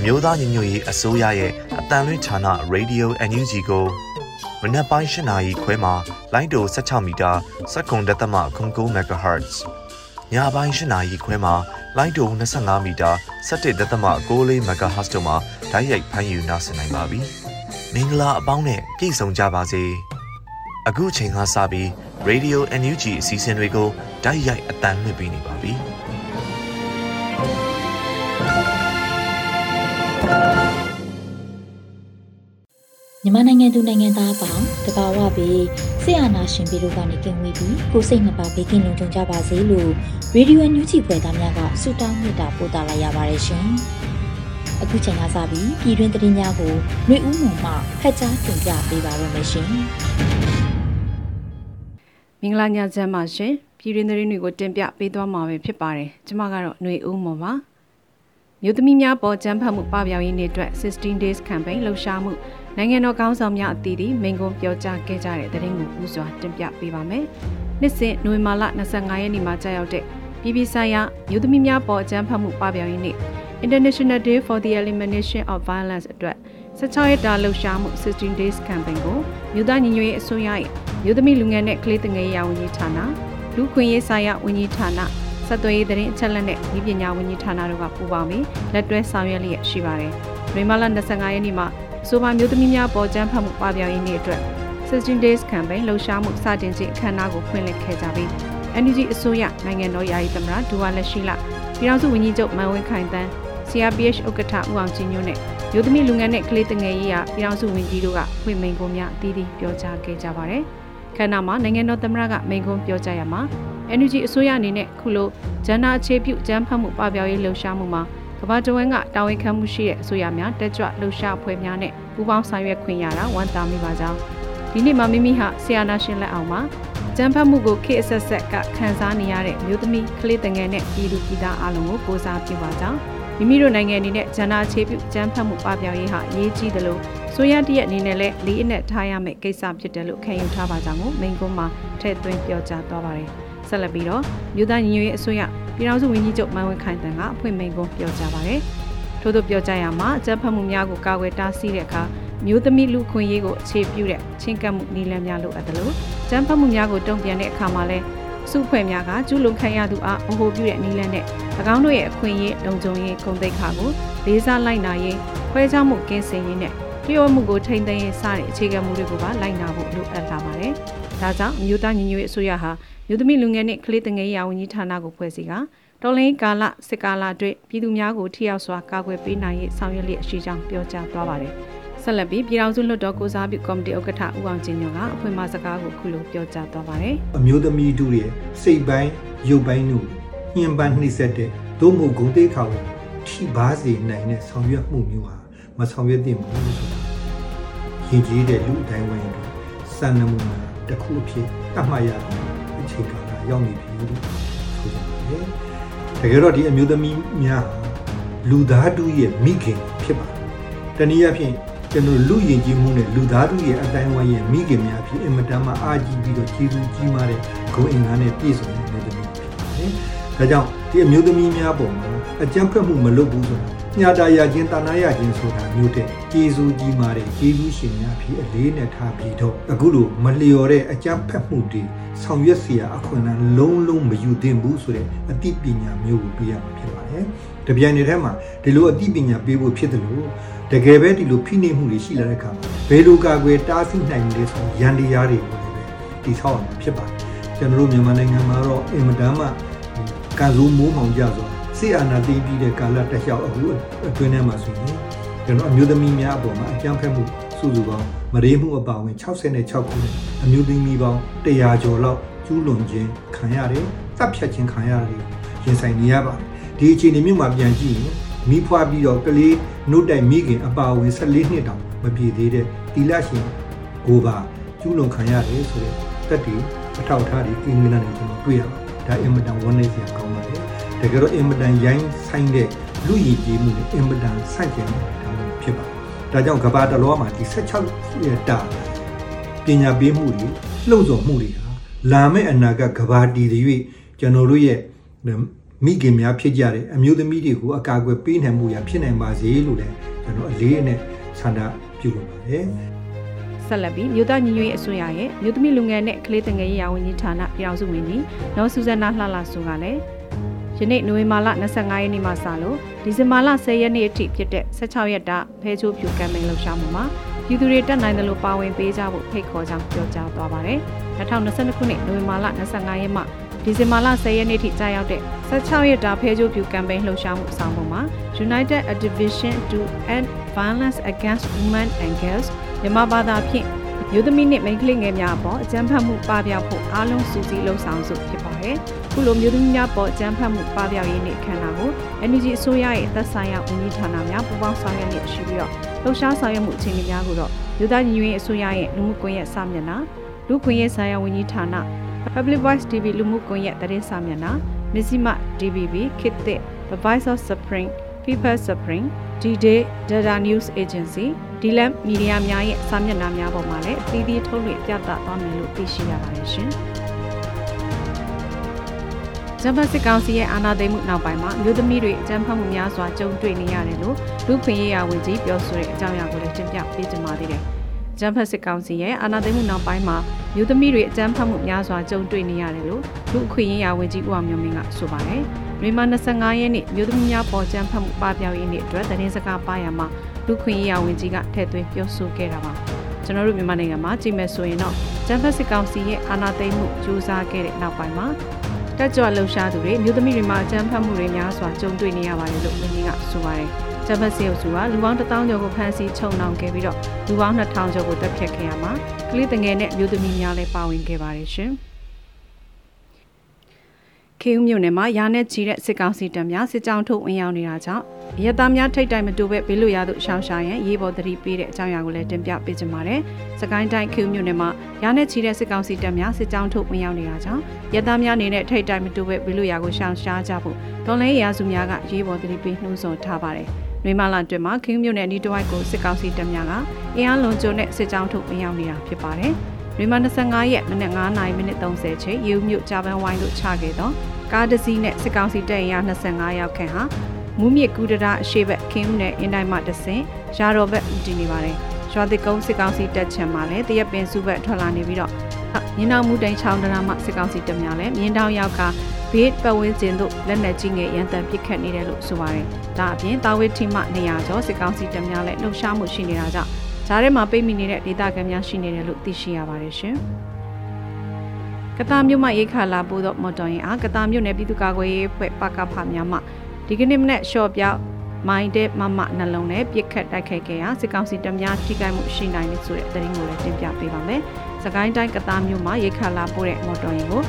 အမျိုးသားညီညွတ်ရေးအစိုးရရဲ့အတန်လွင့်ဌာန Radio NUG ကိုမနက်ပိုင်း၈နာရီခွဲမှာလိုင်းတို16မီတာစက္ကန့်တက်သမ9 MHz ညပိုင်း၈နာရီခွဲမှာလိုင်းတို25မီတာ17တက်သမ6 MHz တို့မှာဓာတ်ရိုက်ဖမ်းယူနိုင်နိုင်ပါပြီမင်္ဂလာအပေါင်းနဲ့ပြည့်စုံကြပါစေအခုချိန်ကစပြီး Radio NUG အစီအစဉ်တွေကိုဓာတ်ရိုက်အတန်လွှင့်ပေးနေပါပြီ မြန်မာနိုင်ငံသူနိုင်ငံသားအပေါင်းတဘာဝပြီးဆရာနာရှင်ပြည်တို့ကနေကင်ဝေးပြီးကိုစိတ်နှပါဘေးကင်းလုံခြုံကြပါစေလို့ရေဒီယိုညူချီဖွယ်သားများကဆုတောင်းမေတ္တာပို့သလာရပါတယ်ရှင်။အခုချိန်ကစပြီးပြည်တွင်းသတင်းများကိုຫນွေဦးမှမှဖတ်ကြားတင်ပြပေးပါရမရှင်။မင်္ဂလာညချမ်းပါရှင်။ပြည်တွင်းသတင်းတွေကိုတင်ပြပေးသွားမှာပဲဖြစ်ပါတယ်။ကျွန်မကတော့ຫນွေဦးမှပါ။မြို့သမီးများပေါ်ကျန်းဖတ်မှုပပျောက်ရေးနေ့အတွက်16 days campaign လှုပ်ရှားမှု နိုင်ငံတော်ကောင်းဆောင်များအသီးသီးမိန့်ခွန်းပြောကြားခဲ့ကြတဲ့သတင်းကိုဦးစွာတင်ပြပေးပါမယ်။နှစ်စဉ်နိုဝင်ဘာလ25ရက်နေ့မှာကြာရောက်တဲ့ပြည်ပဆိုင်ရာမြို့သမီးများပေါ်အကြမ်းဖက်မှုပပျောက်ရေးနေ့ International Day for the Elimination of Violence အတွက်16ရက်တာလှုပ်ရှားမှု16 days campaign ကိုမြို့သားညီညွတ်ရေးအစိုးရရဲ့မြို့သမီးလူငယ်နဲ့ကလေးငယ်ရေးဝန်ကြီးဌာနလူခွင့်ရေးဆိုင်ရာဝန်ကြီးဌာနဆက်သွယ်ရေးသတင်းအချက်အလက်နဲ့ဤပညာဝန်ကြီးဌာနတို့ကပူးပေါင်းပြီးလက်တွဲဆောင်ရွက်လျက်ရှိပါတယ်။ရေမလာ25ရက်နေ့မှာ ဆိုပါမျိုးသမီးများပေါ်ကျန်းဖတ်မှုပပျောက်ရေးနေ့အတွက်16 days campaign လှုပ်ရှားမှုစတင်ခြင်းအခမ်းအနားကိုဖွင့်လှစ်ခဲ့ကြပြီး NUG အစိုးရနိုင်ငံတော်ယာယီသမ္မတဒူဝါလက်ရှိလပြည်ထောင်စုဝန်ကြီးချုပ်မန်ဝင်းခိုင်တန်း CRPH ဥက္ကဋ္ဌဦးအောင်ချင်းညွန့်နဲ့မျိုးသမီးလူငယ်နဲ့ကလေးတငယ်ရေးရာပြည်ထောင်စုဝန်ကြီးတို့ကဖွင့်မိန်ကုန်းများအသီးသီးပြောကြားခဲ့ကြပါတယ်။ခန္ဓာမှာနိုင်ငံတော်သမ္မတကမိန်ကုန်းပြောကြားရမှာ NUG အစိုးရအနေနဲ့ခုလိုဂျန်နာအခြေပြုကျန်းဖတ်မှုပပျောက်ရေးလှုပ်ရှားမှုမှာ ကမ္ဘာတဝန်းကတာဝန်ခံမှုရှိတဲ့အစိုးရများတက်ကြွလှုပ်ရှားအဖွဲ့များနဲ့ပူးပေါင်းဆောင်ရွက်ခွင့်ရတာဝန်တာမိပါကြောင်းဒီနေ့မှာမိမိဟာဆီယာနာရှင်လက်အောင်မှာကျန်းဖတ်မှုကိုခေအဆက်ဆက်ကခန်းစားနေရတဲ့မျိုးသမီးကလေးတငယ်နဲ့ပြည်သူပြည်သားအလုံးကိုကိုစားပြုပါကြောင်းမိမိတို့နိုင်ငံအနေနဲ့ဂျန်နာအခြေပြုကျန်းဖတ်မှုပပျောက်ရေးဟာအရေးကြီးတယ်လို့ဆိုရတရက်အနေနဲ့လည်းလေးအနက်ထားရမယ့်ကိစ္စဖြစ်တယ်လို့ခံယူထားပါကြောင်းကိုမိန်ကွန်းမှာထည့်သွင်းပြောကြားသွားပါတယ်ဆက်လက်ပြီးတော့မြို့သားညီညွတ်ရေးအစိုးရ ပြည်ထောင်စုဝန်ကြီးချုပ်မန်ဝင်းခိုင်တန်ကအဖွင့်မိန့်ခွန်းပြောကြားပါတယ်။ထို့သောပြောကြားရမှာအကြမ်းဖက်မှုများကိုကာကွယ်တားဆီးတဲ့အခါမျိုးသမီးလူခွင့်ရေးကိုအခြေပြုတဲ့ချင်းကပ်မှုနည်းလမ်းများလိုအပ်တယ်လို့ကြမ်းဖက်မှုများကိုတုံ့ပြန်တဲ့အခါမှာလဲစုဖွဲ့များကကျူးလွန်ခံရသူအားအဟိုပြုတဲ့နည်းလမ်းနဲ့၎င်းတို့ရဲ့အခွင့်အရေးလုံခြုံရေးဂုဏ်သိက္ခာကိုလေးစားလိုက်နာရေးခွဲခြားမှုကင်းစင်ရေးနဲ့ပြောမှုကိုထိမ့်သိမ်းရေးစတဲ့အခြေခံမှုတွေကိုပါလိုက်နာဖို့လိုအပ်လာပါတယ်။ ဒါကြောင့်မြို့သားညီညွတ်ရေးအစိုးရဟာမြို့သမီးလူငယ်နှင့်ကလေးငယ်ရေးဝန်ကြီးဌာနကိုဖွဲ့စည်းကတော်လင်းကာလစစ်ကာလအတွက်ပြည်သူများကိုထိရောက်စွာကာကွယ်ပေးနိုင်ရေးဆောင်ရွက်လျက်ရှိကြောင်းပြောကြားသွားပါတယ်။ဆက်လက်ပြီးပြည်ထောင်စုလွှတ်တော်ကိုစားပြုကော်မတီဥက္ကဋ္ဌဦးအောင်ကျင်းညောကအဖွင့်အမစကားကိုခုလိုပြောကြားသွားပါတယ်။အမျိုးသမီးတို့ရဲ့စိတ်ပိုင်းရုပ်ပိုင်းတို့ညှဉ်းပန်းနှိစက်တဲ့သို့မဟုတ်ဂုဏ်သိက္ခာကိုထိပါစေနိုင်တဲ့ဆောင်ရွက်မှုမျိုးဟာမဆောင်ရွက်သင့်ဘူးဆိုတာရည်ကြီးတဲ့လူအတိုင်းဝိုင်းတို့စံနမူနာ တစ်ခုအဖြစ်သတ်မှတ်ရတဲ့အခြေကာလရောက်နေပြီလို့ဆိုကြပါတယ်တကယ်တော့ဒီအမျိုးသမီးများလူသားတုရဲ့မိခင်ဖြစ်ပါတယ်တနည်းအားဖြင့်ကျွန်တော်လူယဉ်ကျေးမှုနဲ့လူသားတုရဲ့အတိုင်းဝိုင်းရဲ့မိခင်များဖြစ်အင်မတန်မှအာကြီးပြီးတော့ကျေးဇူးကြီးမားတဲ့ဂုဏ်အင်္ဂါနဲ့ပြည့်စုံတဲ့မျိုးသမီးဖြစ်ပါတယ်ဒါကြောင့်ဒီအမျိုးသမီးများပုံမှာအကြမ်းဖက်မှုမလုပ်ဘူးဆိုတာ ညတာရခြင်းတာနာရခြင်းဆိုတာမျိုးတဲ့ကျေးဇူးကြီးမားတဲ့ကျေးဇူးရှင်များဖြစ်အလေးနဲ့ထားပြီးတော့အခုလိုမလျော်တဲ့အကြမ်းဖက်မှုတွေဆောင်ရွက်เสียအခွင့်အလမ်းလုံးလုံးမယူသင့်ဘူးဆိုတဲ့အသိပညာမျိုးကိုပေးရမှာဖြစ်ပါတယ်။တပြိုင်နက်တည်းမှာဒီလိုအသိပညာပေးဖို့ဖြစ်တယ်လို့တကယ်ပဲဒီလိုဖိနှိပ်မှုတွေရှိလာတဲ့အခါဘယ်လိုကာကွယ်တားဆီးနိုင်လဲဆိုရန်တရားတွေကိုလည်းတည်ဆောက်ရမှာဖြစ်ပါတယ်။ကျွန်တော်တို့မြန်မာနိုင်ငံမှာတော့အင်မတန်မှကံစိုးမိုးမှောင်ကြ စွာစေအာနာသိပြီးတဲ့ကာလတက်လျှောက်အခုအတွင်းထဲမှာဆိုရင်ကျွန်တော်အမျိုးသမီးများအပေါ်မှာအကြမ်းဖက်မှုစုစုပေါင်းမရေမှုအပါဝင်66ခုအမျိုးသမီးပေါင်း100ကျော်လောက်ကျူးလွန်ခြင်းခံရတယ်တပ်ဖြတ်ခြင်းခံရတယ်ရင်ဆိုင်နေရပါတယ်ဒီအခြေအနေမျိုးမှာပြန်ကြည့်ရင်မိဖွားပြီးတော့ကလေးနှုတ်တိုင်မိခင်အပါအဝင်14နှစ်တောင်မပြည့်သေးတဲ့တီလရှင်ကိုပါကျူးလွန်ခံရတယ်ဆိုတဲ့တက်တီအထောက်အထားတွေကိန်းဂဏတွေကျွန်တော်တွေ့ရပါတယ်ဒါအင်မတန်ဝမ်းနည်းစရာကောင်းပါတယ် တကယ်တော့အင်မတန်ရိုင်းဆိုင်တဲ့လူရည်ကြီးမှုနဲ့အင်မတန်ဆန့်ကျင်နေတာဖြစ်ပါတယ်ဒါကြောင့်ကဘာတလောမှာဒီ16ရတာပညာပေးမှုတွေလှုံ့ဆော်မှုတွေဟာလာမယ့်အနာဂတ်ကဘာတီတွေ၍ကျွန်တော်တို့ရဲ့မိခင်များဖြစ်ကြတဲ့အမျိုးသမီးတွေကိုအကာအကွယ်ပေးနိုင်မှုရဖြစ်နိုင်ပါစေလို့လည်းကျွန်တော်အလေးအနက်ဆန္ဒပြုလိုပါတယ်ဆက်လက်ပြီးမြို့သားညီညွတ်ရေးအစိုးရရဲ့မြို့သမီးလူငယ်နဲ့ကလေးငယ်ရေးရာဝန်ကြီးဌာနပြည်အောင်စုဝန်ကြီးနော်ဆူဇန်နာလှလှဆိုကလည်း ယနေ့နိုဝင်ဘာလ25ရက်နေ့မှစလို့ဒီဇင်ဘာလ10ရက်နေ့အထိဖြစ်တဲ့16ရက်တာဖဲချိုးဖြူကမ်ပိန်းလှုပ်ရှားမှုမှာပြည်သူတွေတက်နိုင်တယ်လို့ပါဝင်ပေးကြဖို့ဖိတ်ခေါ်ကြောင်းပြောကြားသွားပါတယ်။2022ခုနှစ်နိုဝင်ဘာလ25ရက်မှဒီဇင်ဘာလ10ရက်နေ့ထိကြာရောက်တဲ့16ရက်တာဖဲချိုးဖြူကမ်ပိန်းလှုပ်ရှားမှုအဆောင်ပုံမှာ United Division to End Violence Against Women and Girls မြန်မာဘာသာဖြင့်မျိုးသမီးနဲ့မိန်းကလေးငယ်များအပေါ်အကြမ်းဖက်မှုပပျောက်ဖို့အားလုံးစုစည်းလှုံ့ဆော်စုဖြစ်ပါတယ်။ ခုလိုမျိုးသမီးများပေါ်အကြမ်းဖက်မှုပပျောက်ရေးနေ့အခမ်းအနားကို NUG အစိုးရရဲ့သက်ဆိုင်ရာဝန်ကြီးဌာနများပူးပေါင်းဆောင်ရွက်နေရှိပြီးတော့လှုပ်ရှားဆောင်ရွက်မှုအခြေအနေများကိုတော့မြို့သားညီညွတ်ရေးအစိုးရရဲ့လူမှုကွန်ရက်စာမျက်နှာလူခွင့်ရေးဆိုင်ရာဝန်ကြီးဌာန Public Voice TV လူမှုကွန်ရက်သတင်းစာမျက်နှာ Missima DBB ခေတ်သစ် The Voice of Spring People Spring D-Day Data News Agency ဒီလမ်မီဒီယာများရဲ့စာမျက်နှာများပေါ်မှာလည်းအသီးသီးထုတ်လွှင့်ပြသသွားမယ်လို့သိရှိရပါတယ်ရှင်။ ဂျပန်စစ်ကောင်စီရဲ့အာဏာသိမ်းမှုနောက်ပိုင်းမှာမြို့သမီးတွေအကြမ်းဖက်မှုများစွာကြုံတွေ့နေရတယ်လို့လူခွင့်ရေးရာဝန်ကြီးပြောဆိုတဲ့အကြောင်းအရာကိုလည်းတင်ပြပေးကြပါသေးတယ်။ဂျမ်ဖက်စစ်ကောင်စီရဲ့အာဏာသိမ်းမှုနောက်ပိုင်းမှာမြို့သမီးတွေအကြမ်းဖက်မှုများစွာကြုံတွေ့နေရတယ်လို့လူခွင့်ရေးရာဝန်ကြီးဦးအောင်မျိုးမင်းကဆိုပါတယ်။ရီမာ25ရက်နေ့မြို့သမီးများပေါ်ကြမ်းဖက်မှုပပျောက်ရေးနေ့အတွက်သတင်းစကားပါရမှာလူခွင့်ရေးရာဝန်ကြီးကထည့်သွင်းပြောဆိုခဲ့တာပါကျွန်တော်တို့မြန်မာနိုင်ငံမှာကြည့်မယ်ဆိုရင်တော့ဂျမ်ဖက်စစ်ကောင်စီရဲ့အာဏာသိမ်းမှုကြိုးစားခဲ့တဲ့နောက်ပိုင်းမှာ တက်ကြွလှုပ်ရှားသူတွေမြို့သမီးတွေမှာအကြမ်းဖက်မှုတွေများစွာကြုံတွေ့နေရပါတယ်လို့ဝန်ကြီးကဆိုပါတယ်ဂျမ်ဖက်စစ်အုပ်စုကလူပေါင်း1000ကျော်ကိုဖမ်းဆီးချုပ်နှောင်ခဲ့ပြီးတော့လူပေါင်း2000ကျော်ကိုတပ်ဖြတ်ခဲ့ရမှာကလေးငယ်နဲ့မြို့သမီးများလည်းပါဝင်ခဲ့ပါတယ်ရှင်။ ခေဦးမြို့နယ်မှာရာနဲ့ချီတဲ့စစ်ကောင်စီတပ်များစစ်ကြောင်းထုတ်ဝင်ရောက်နေတာကြောင့်ရဲသားများထိတ်တိုင်မတူပဲဘေးလွရာသို့ရှောင်ရှားရန်ရေးပေါ်သတိပေးတဲ့အကြောင်းအရာကိုလည်းတင်ပြပေးကြပါမယ်။စကိုင်းတိုင်းခေဦးမြို့နယ်မှာရာနဲ့ချီတဲ့စစ်ကောင်စီတပ်များစစ်ကြောင်းထုတ်ဝင်ရောက်နေတာကြောင့်ရဲသားများအနေနဲ့ထိတ်တိုင်မတူပဲဘေးလွရာကိုရှောင်ရှားကြဖို့ဒေါ်လင်းရာစုများကရေးပေါ်သတိပေးနှိုးဆော်ထားပါတယ်။နှွေမလာတွင်မှာခေဦးမြို့နယ်နီးတဝိုက်ကိုစစ်ကောင်စီတပ်များကအင်အားလွန်ကျုံတဲ့စစ်ကြောင်းထုတ်ဝင်ရောက်နေတာဖြစ်ပါတယ်။ရီ မန်25ရက်မနက်9:30မိနစ်30ချိန်ရေဦးမြို့ဂျာပန်ဝိုင်းတို့ချခဲ့သောကားတစ်စီးနဲ့စစ်ကောင်စီတပ်ရ25ရောက်ခန့်ဟာမူးမြစ်ကူးတရာအရှိဘက်ခင်းဦးနဲ့အင်းတိုင်းမှတဆင်ရာတော်ဘက်ဦးတည်နေပါတယ်။ရွာသစ်ကုန်းစစ်ကောင်စီတပ်ချံမှာလည်းတရက်ပင်စုဘက်ထွက်လာနေပြီးတော့မြင်းတော်မူတိုင်ချောင်းတရာမှစစ်ကောင်စီတပ်များလည်းမြင်းတောင်ရောက်ကဘေးပတ်ဝန်းကျင်တို့လက်နက်ကြီးငယ်ရန်တမ်းပစ်ခတ်နေတယ်လို့ဆိုပါတယ်။ဒါအပြင်တာဝစ်ထီမှ200ကျော်စစ်ကောင်စီတပ်များလည်းလှုပ်ရှားမှုရှိနေတာကြောင့် ဂျားထဲမှာပိတ်မိနေတဲ့ဒေသခံများရှိနေတယ်လို့သိရှိရပါတယ်ရှင်။ကတာမြို့မှရိခါလာပို့သောမော်တော်ယာဉ်အားကတာမြို့နယ်ပြည်သူ့ကာကွယ်ရေးအဖွဲ့ပကဖများမှဒီကနေ့မနေ့ရှော့ပြောက်မိုင်းတဲ့မမနှလုံးနဲ့ပြစ်ခတ်တိုက်ခိုက်ခဲ့ရာစစ်ကောင်စီတပ်များထိခိုက်မှုရှိနိုင်တယ်ဆိုတဲ့သတင်းကိုလည်းတင်ပြပေးပါမယ်။စကိုင်းတိုင်းကတာမြို့မှာရိခါလာပို့တဲ့မော်တော်ယာဉ်ကို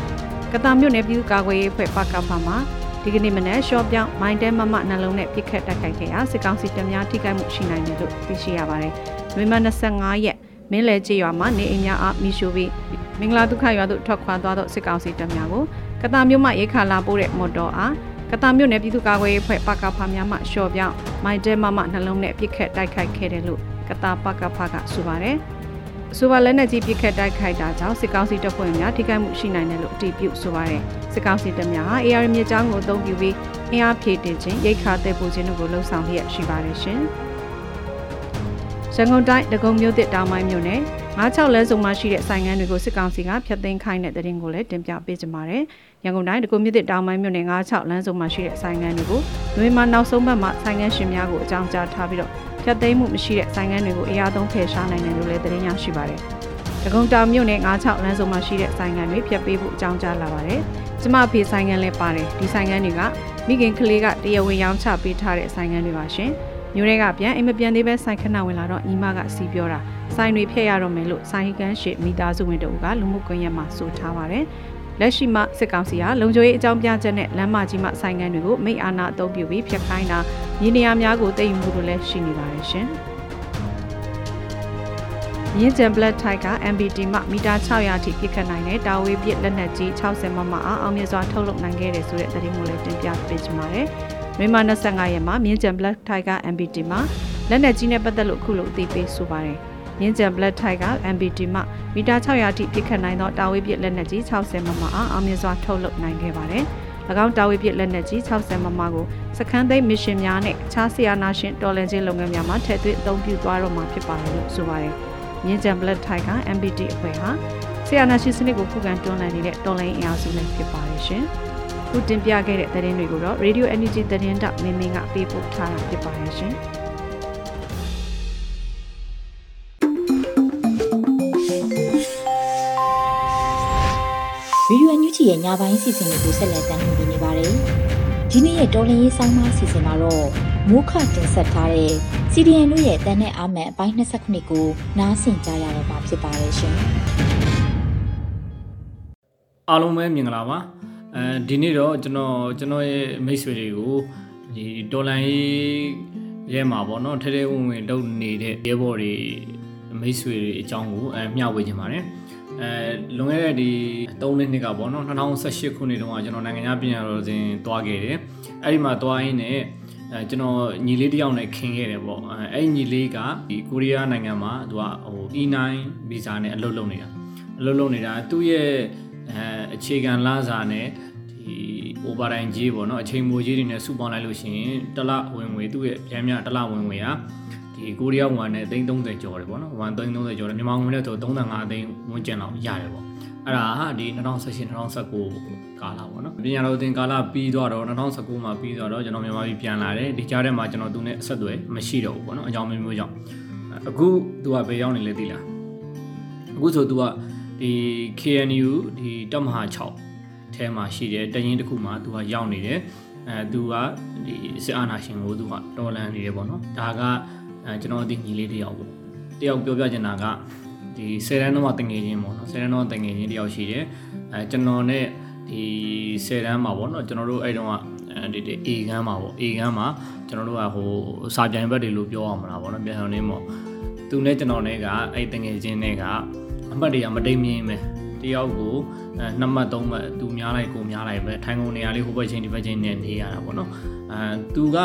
ကတာမြို့နယ်ပြည်သူ့ကာကွယ်ရေးအဖွဲ့ပကဖမှာဒီကနေ့မနေ့ရှော့ပြောက်မိုင်းတဲ့မမနှလုံးနဲ့ပြစ်ခတ်တိုက်ခိုက်ခဲ့ရာစစ်ကောင်စီတပ်များထိခိုက်မှုရှိနိုင်တယ်လို့သိရှိရပါတယ်။ နိုဝင်ဘာ25ရက်မင်းလဲကြေးရွာမှာနေအိမ်များအားမိရှို့ပြီးမင်္ဂလာဒုက္ခရွာသို့ထွက်ခွာသွားသောစစ်ကောင်စီတပ်များကိုကတာမြို့မှရိခါလာပို့တဲ့မော်တော်အားကတာမြို့နယ်ပြည်သူ့ကာကွယ်ရေးဖွဲ့ပကဖများမှရှော့ပြောင်းမိုင်တဲမမနှလုံးနဲ့ပြစ်ခတ်တိုက်ခိုက်ခဲ့တယ်လို့ကတာပကဖကဆိုပါတယ်။ဆိုပါလက်နက်ကြီးပြစ်ခတ်တိုက်ခိုက်တာကြောင့်စစ်ကောင်စီတပ်ဖွဲ့များထိခိုက်မှုရှိနိုင်တယ်လို့အတည်ပြုဆိုပါတယ်။စစ်ကောင်စီတပ်များဟာ AR မြေကြောင်းကိုအသုံးပြုပြီးအင်အားဖြည့်တင်ခြင်းရိတ်ခါတဲ့ပူခြင်းတို့ကိုလှုံ့ဆော်လျက်ရှိပါတယ်ရှင်။ ရန်ကုန်တိုင်းဒဂုံမြို့သစ်တောင်ပိုင်းမြို့နယ်96လဲစုံမှာရှိတဲ့ဆိုင်ငန်းတွေကိုစစ်ကောင်စီကဖျက်သိမ်းခိုင်းတဲ့တဲ့ရင်ကိုလည်းတင်ပြပေးကြပါမယ်။ရန်ကုန်တိုင်းဒဂုံမြို့သစ်တောင်ပိုင်းမြို့နယ်96လမ်းစုံမှာရှိတဲ့ဆိုင်ငန်းတွေကိုနှွေးမနောက်ဆုံးဘက်မှာဆိုင်ငန်းရှင်များကိုအကြောင်းကြားထားပြီးတော့ဖျက်သိမ်းမှုမရှိတဲ့ဆိုင်ငန်းတွေကိုအရာသုံးဖယ်ရှားနိုင်တယ်လို့လည်းသတင်းရရှိပါတယ်။ဒဂုံတောင်မြို့နယ်96လမ်းစုံမှာရှိတဲ့ဆိုင်ငန်းတွေဖျက်ပေးဖို့အကြောင်းကြားလာပါတယ်။ကျမဖေဆိုင်ငန်းလည်းပါတယ်။ဒီဆိုင်ငန်းတွေကမိခင်ကလေးကတရားဝင်ရောင်းချပေးထားတဲ့ဆိုင်ငန်းတွေပါရှင်။ မျိုးတွေကပြန်အိမ်မပြန်သေးပဲဆိုင်ခဏဝင်လာတော့ညီမကစီပြောတာဆိုင်တွေဖျက်ရတော့မယ်လို့ဆိုင်ကန်းရှိမိသားစုဝင်တို့ကလူမှုကွန်ရက်မှာဆိုထားပါတယ်လက်ရှိမှစစ်ကောင်စီဟာလုံခြုံရေးအကြောင်းပြချက်နဲ့လမ်းမကြီးမှဆိုင်ငံတွေကိုမိအာဏာအသုံးပြုပြီးဖျက်ခိုင်းတာမြေနေရာများကိုတည်ယူမှုတို့လည်းရှိနေပါတယ်ရှင်။မြင်းကျန် Black Tiger MBT မှမီတာ600အထိပြစ်ခတ်နိုင်တဲ့တာဝေးပစ်လက်နက်ကြီး60မမအားအောင်မြင်စွာထုတ်လုပ်နိုင်ခဲ့တယ်ဆိုတဲ့သတင်းကိုလည်းတင်ပြပေးချင်ပါတယ်။ မြန်မာ25ရက်မှာမြင်းကျန် Black Tiger MBT မှာလက်နက်ကြီးနဲ့ပတ်သက်လို့အခုလိုအသိပေးဆိုပါတယ်။မြင်းကျန် Black Tiger MBT မှမီတာ600အထိပြစ်ခတ်နိုင်သောတာဝေးပစ်လက်နက်ကြီး60မမအားအောင်မြင်စွာထုတ်လုပ်နိုင်ခဲ့ပါတယ်။၎င်းတာဝေးပစ်လက်နက်ကြီး60မမကိုစခန်းသိမ်းမစ်ရှင်များနဲ့အခြားဆီယာနာရှင်တော်လန်ချင်းလုပ်ငန်းများမှာထည့်သွင်းအသုံးပြုသွားတော့မှာဖြစ်ပါတယ်လို့ဆိုပါတယ်။မြင်းကြံ Blood Tiger MBT အဖွဲ့ဟာဆီယာနာရှင်စနစ်ကိုခုခံတွန်းလှန်နေတဲ့တော်လိုင်းအင်အားစုလည်းဖြစ်ပါတယ်ရှင်။ ခုတင်ပြခဲ့တဲ့သတင်းတွေကိုတော့ Radio Energy သတင်းတောက်မင်းမင်းကပေးပို့ထားတာဖြစ်ပါတယ်ရှင်။ဗီဒီယိုအန်ယူဂျီရဲ့ညပိုင်းစီစဉ်တွေကိုဆက်လက်တင်ပြနေပါတယ်။ဒီနေ့ရဲ့တော်လင်းရေးဆောင်းပါးစီစဉ်မှာတော့မိုးခတင်ဆက်ထားတဲ့ CDN တို့ရဲ့တန်တဲ့အာမန်အပိုင်း29ကိုနားဆင်ကြရတော့မှာဖြစ်ပါတယ်ရှင်။အားလုံးပဲမြင်ကြလားပါ အဲဒီနေ့တော့ကျွန်တော်ကျွန်တော်ရဲ့မိတ်ဆွေတွေကိုဒီဒေါ်လာရေးရဲမှာပေါ့နော်ထဲထဲဝင်ဝင်လုပ်နေတဲ့ရဲဘော်တွေမိတ်ဆွေတွေအကြောင်းကိုအဲမျှဝေခြင်းပါတယ်အဲလွန်ခဲ့တဲ့ဒီ3နှစ်ကပေါ့နော်2018ခုနှစ်တုန်းကကျွန်တော်နိုင်ငံခြားပြည်တော်စဉ်သွားခဲ့တယ်အဲ့ဒီမှာသွားရင်းနဲ့အဲကျွန်တော်ညီလေးတယောက်နဲ့ခင်ခဲ့တယ်ပေါ့အဲအဲ့ညီလေးကဒီကိုရီးယားနိုင်ငံမှာသူကဟို E9 ဗီဇာနဲ့အလုပ်လုပ်နေတာအလုပ်လုပ်နေတာသူ့ရဲ့ အဲအခြေခံလစာနဲ့ဒီ overtime ကြီးပေါ့နော်အချိန်မိုးကြီးတွေနဲ့စုပေါင်းလိုက်လို့ရှိရင်တစ်လဝင်ငွေသူ့ရဲ့ပြန်မြတစ်လဝင်ငွေဟာဒီကိုရီးယားဝန်နဲ့330ကျော်တယ်ပေါ့နော်ဝန်330ကျော်တယ်မြန်မာငွေနဲ့ဆို35သိန်းဝန်းကျင်လောက်ရတယ်ပေါ့အဲ့ဒါဟာဒီ2018 2019ကာလပေါ့နော်ပညာတော်သင်ကာလပြီးသွားတော့2019မှာပြီးသွားတော့ကျွန်တော်မြန်မာပြည်ပြန်လာတယ်ဒီကြားထဲမှာကျွန်တော်သူနဲ့အဆက်အသွယ်မရှိတော့ဘူးပေါ့နော်အကြောင်းမျိုးမျိုးကြောင့်အခုသူကဘယ်ရောက်နေလဲသိလားအခုဆိုသူက ဒီ KNU ဒီတပ်မဟာ6ထဲမှာရှိတယ်တရင်တစ်ခုမှာသူကရောက်နေတယ်အဲသူကဒီစစ်အာဏာရှင်ကိုသူကတော်လန်နေတယ်ပေါ့နော်ဒါကအဲကျွန်တော်အသိညီလေးတယောက်ပေါ့တယောက်ပြောပြချင်တာကဒီဆယ်တန်းတော့တငယ်ချင်းပေါ့နော်ဆယ်တန်းတော့တငယ်ချင်းတယောက်ရှိတယ်အဲကျွန်တော်နဲ့ဒီဆယ်တန်းမှာပေါ့နော်ကျွန်တော်တို့အဲ့တုန်းကအဲဒီဒီ A ကန်းမှာပေါ့ A ကန်းမှာကျွန်တော်တို့ကဟိုစာပြိုင်ဘက်တွေလို့ပြောအောင်မလားပေါ့နော်ပြန်ဆောင်နေပေါ့သူနဲ့ကျွန်တော်နဲ့ကအဲ့တငယ်ချင်းနဲ့က အမှတ်တွေကမတိမ်မြင်ပဲတယောက်ကိုအဲနှစ်မှတ်သုံးမှတ်သူများလိုက်ကိုများလိုက်ပဲထိုင်ကုန်နေရာလေးဟိုဘက်ချင်းဒီဘက်ချင်းနဲ့နေရတာပေါ့နော်အဲသူက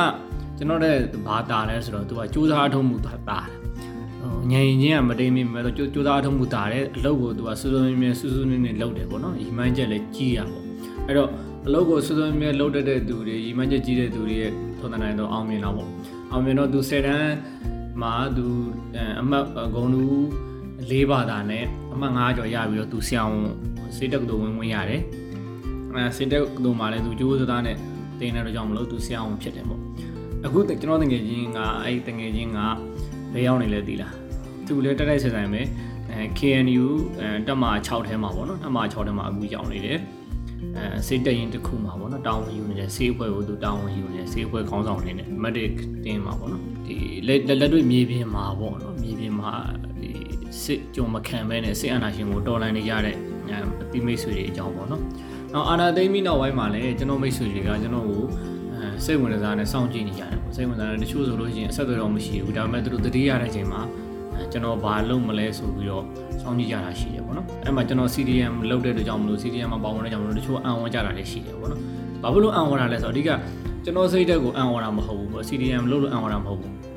ကျွန်တော်တဲ့ဘာတာလဲဆိုတော့သူကစူးစမ်းအထုံးမှုတာတာဟိုညင်ချင်းကမတိမ်မြင်ပဲတော့စူးစမ်းအထုံးမှုတာတယ်အလုပ်ကိုသူကစူးစမ်းမြင်စူးစမ်းနေနေလုပ်တယ်ပေါ့နော်ဒီမှန်းချက်လည်းကြီးရပေါ့အဲ့တော့အလုပ်ကိုစူးစမ်းမြင်လုပ်တတ်တဲ့သူတွေဒီမှန်းချက်ကြီးတဲ့သူတွေရဲ့ထုံတနိုင်တော့အောင်မြင်တော့ပေါ့အောင်မြင်တော့သူ10တန်းမှာသူအမှတ်ဂုံလူ လေးဘာသာနဲ့အမှတ်9ကျော်ရပြီးတော့သူဆရာဝန်စေတက်ကတူဝင်ဝင်ရတယ်အဲစေတက်တူမှာလည်းသူကြိုးစားနဲ့တင်တဲ့တော့ကြောင့်မလို့သူဆရာဝန်ဖြစ်တယ်ပေါ့အခုကျွန်တော်တငယ်ချင်းကအဲ့တငယ်ချင်းကဘယ်ရောက်နေလဲသိလားသူလည်းတက်တိုက်ဆက်ဆိုင်ပဲအဲ KNU အဲတက်မှာ6ထဲမှာပေါ့နော်တက်မှာ6ထဲမှာအခုရောက်နေတယ်အဲစေတက်ရင်တစ်ခုမှာပေါ့နော်တောင်းဝင်ယူနေတယ်စေးအဖွဲ့ကိုသူတောင်းဝင်ယူနေတယ်စေးအဖွဲ့ခေါင်းဆောင်နေတယ် medic တင်းမှာပေါ့နော်ဒီလက်လက်တွေ့မြေပြင်မှာပေါ့နော်မြေပြင်မှာဒီ စစ်ကြုံမခံဘဲနဲ့စစ်အာဏာရှင်ကိုတော်လှန်နေကြတဲ့အတိမိတ်ဆွေတွေအကြောင်းပေါ့နော်။နောက်အာဏာသိမ်းပြီးနောက်ပိုင်းမှာလည်းကျွန်တော်မိတ်ဆွေတွေကကျွန်တော်ကိုအဲစိတ်ဝင်စားနဲ့စောင့်ကြည့်နေကြတယ်ပေါ့။စိတ်ဝင်စားတဲ့တချို့ဆိုလို့ရှိရင်အဆက်အသွယ်တော့မရှိဘူး။ဒါပေမဲ့သူတို့တတိရတဲ့အချိန်မှာအဲကျွန်တော်ဘာလုပ်မလဲဆိုပြီးတော့စောင့်ကြည့်ကြတာရှိတယ်ပေါ့နော်။အဲ့မှာကျွန်တော် CDM လုပ်တဲ့အတွက်ကြောင့်မလို့ CDM မှာပါဝင်တဲ့ကြောင့်မလို့တချို့အံ့ဩကြတာလည်းရှိတယ်ပေါ့နော်။ဘာဖြစ်လို့အံ့ဩတာလဲဆိုတော့အဓိကကျွန်တော်စိတ်တက်ကိုအံ့ဩတာမဟုတ်ဘူးပေါ့ CDM လုပ်လို့အံ့ဩတာမဟုတ်ဘူး။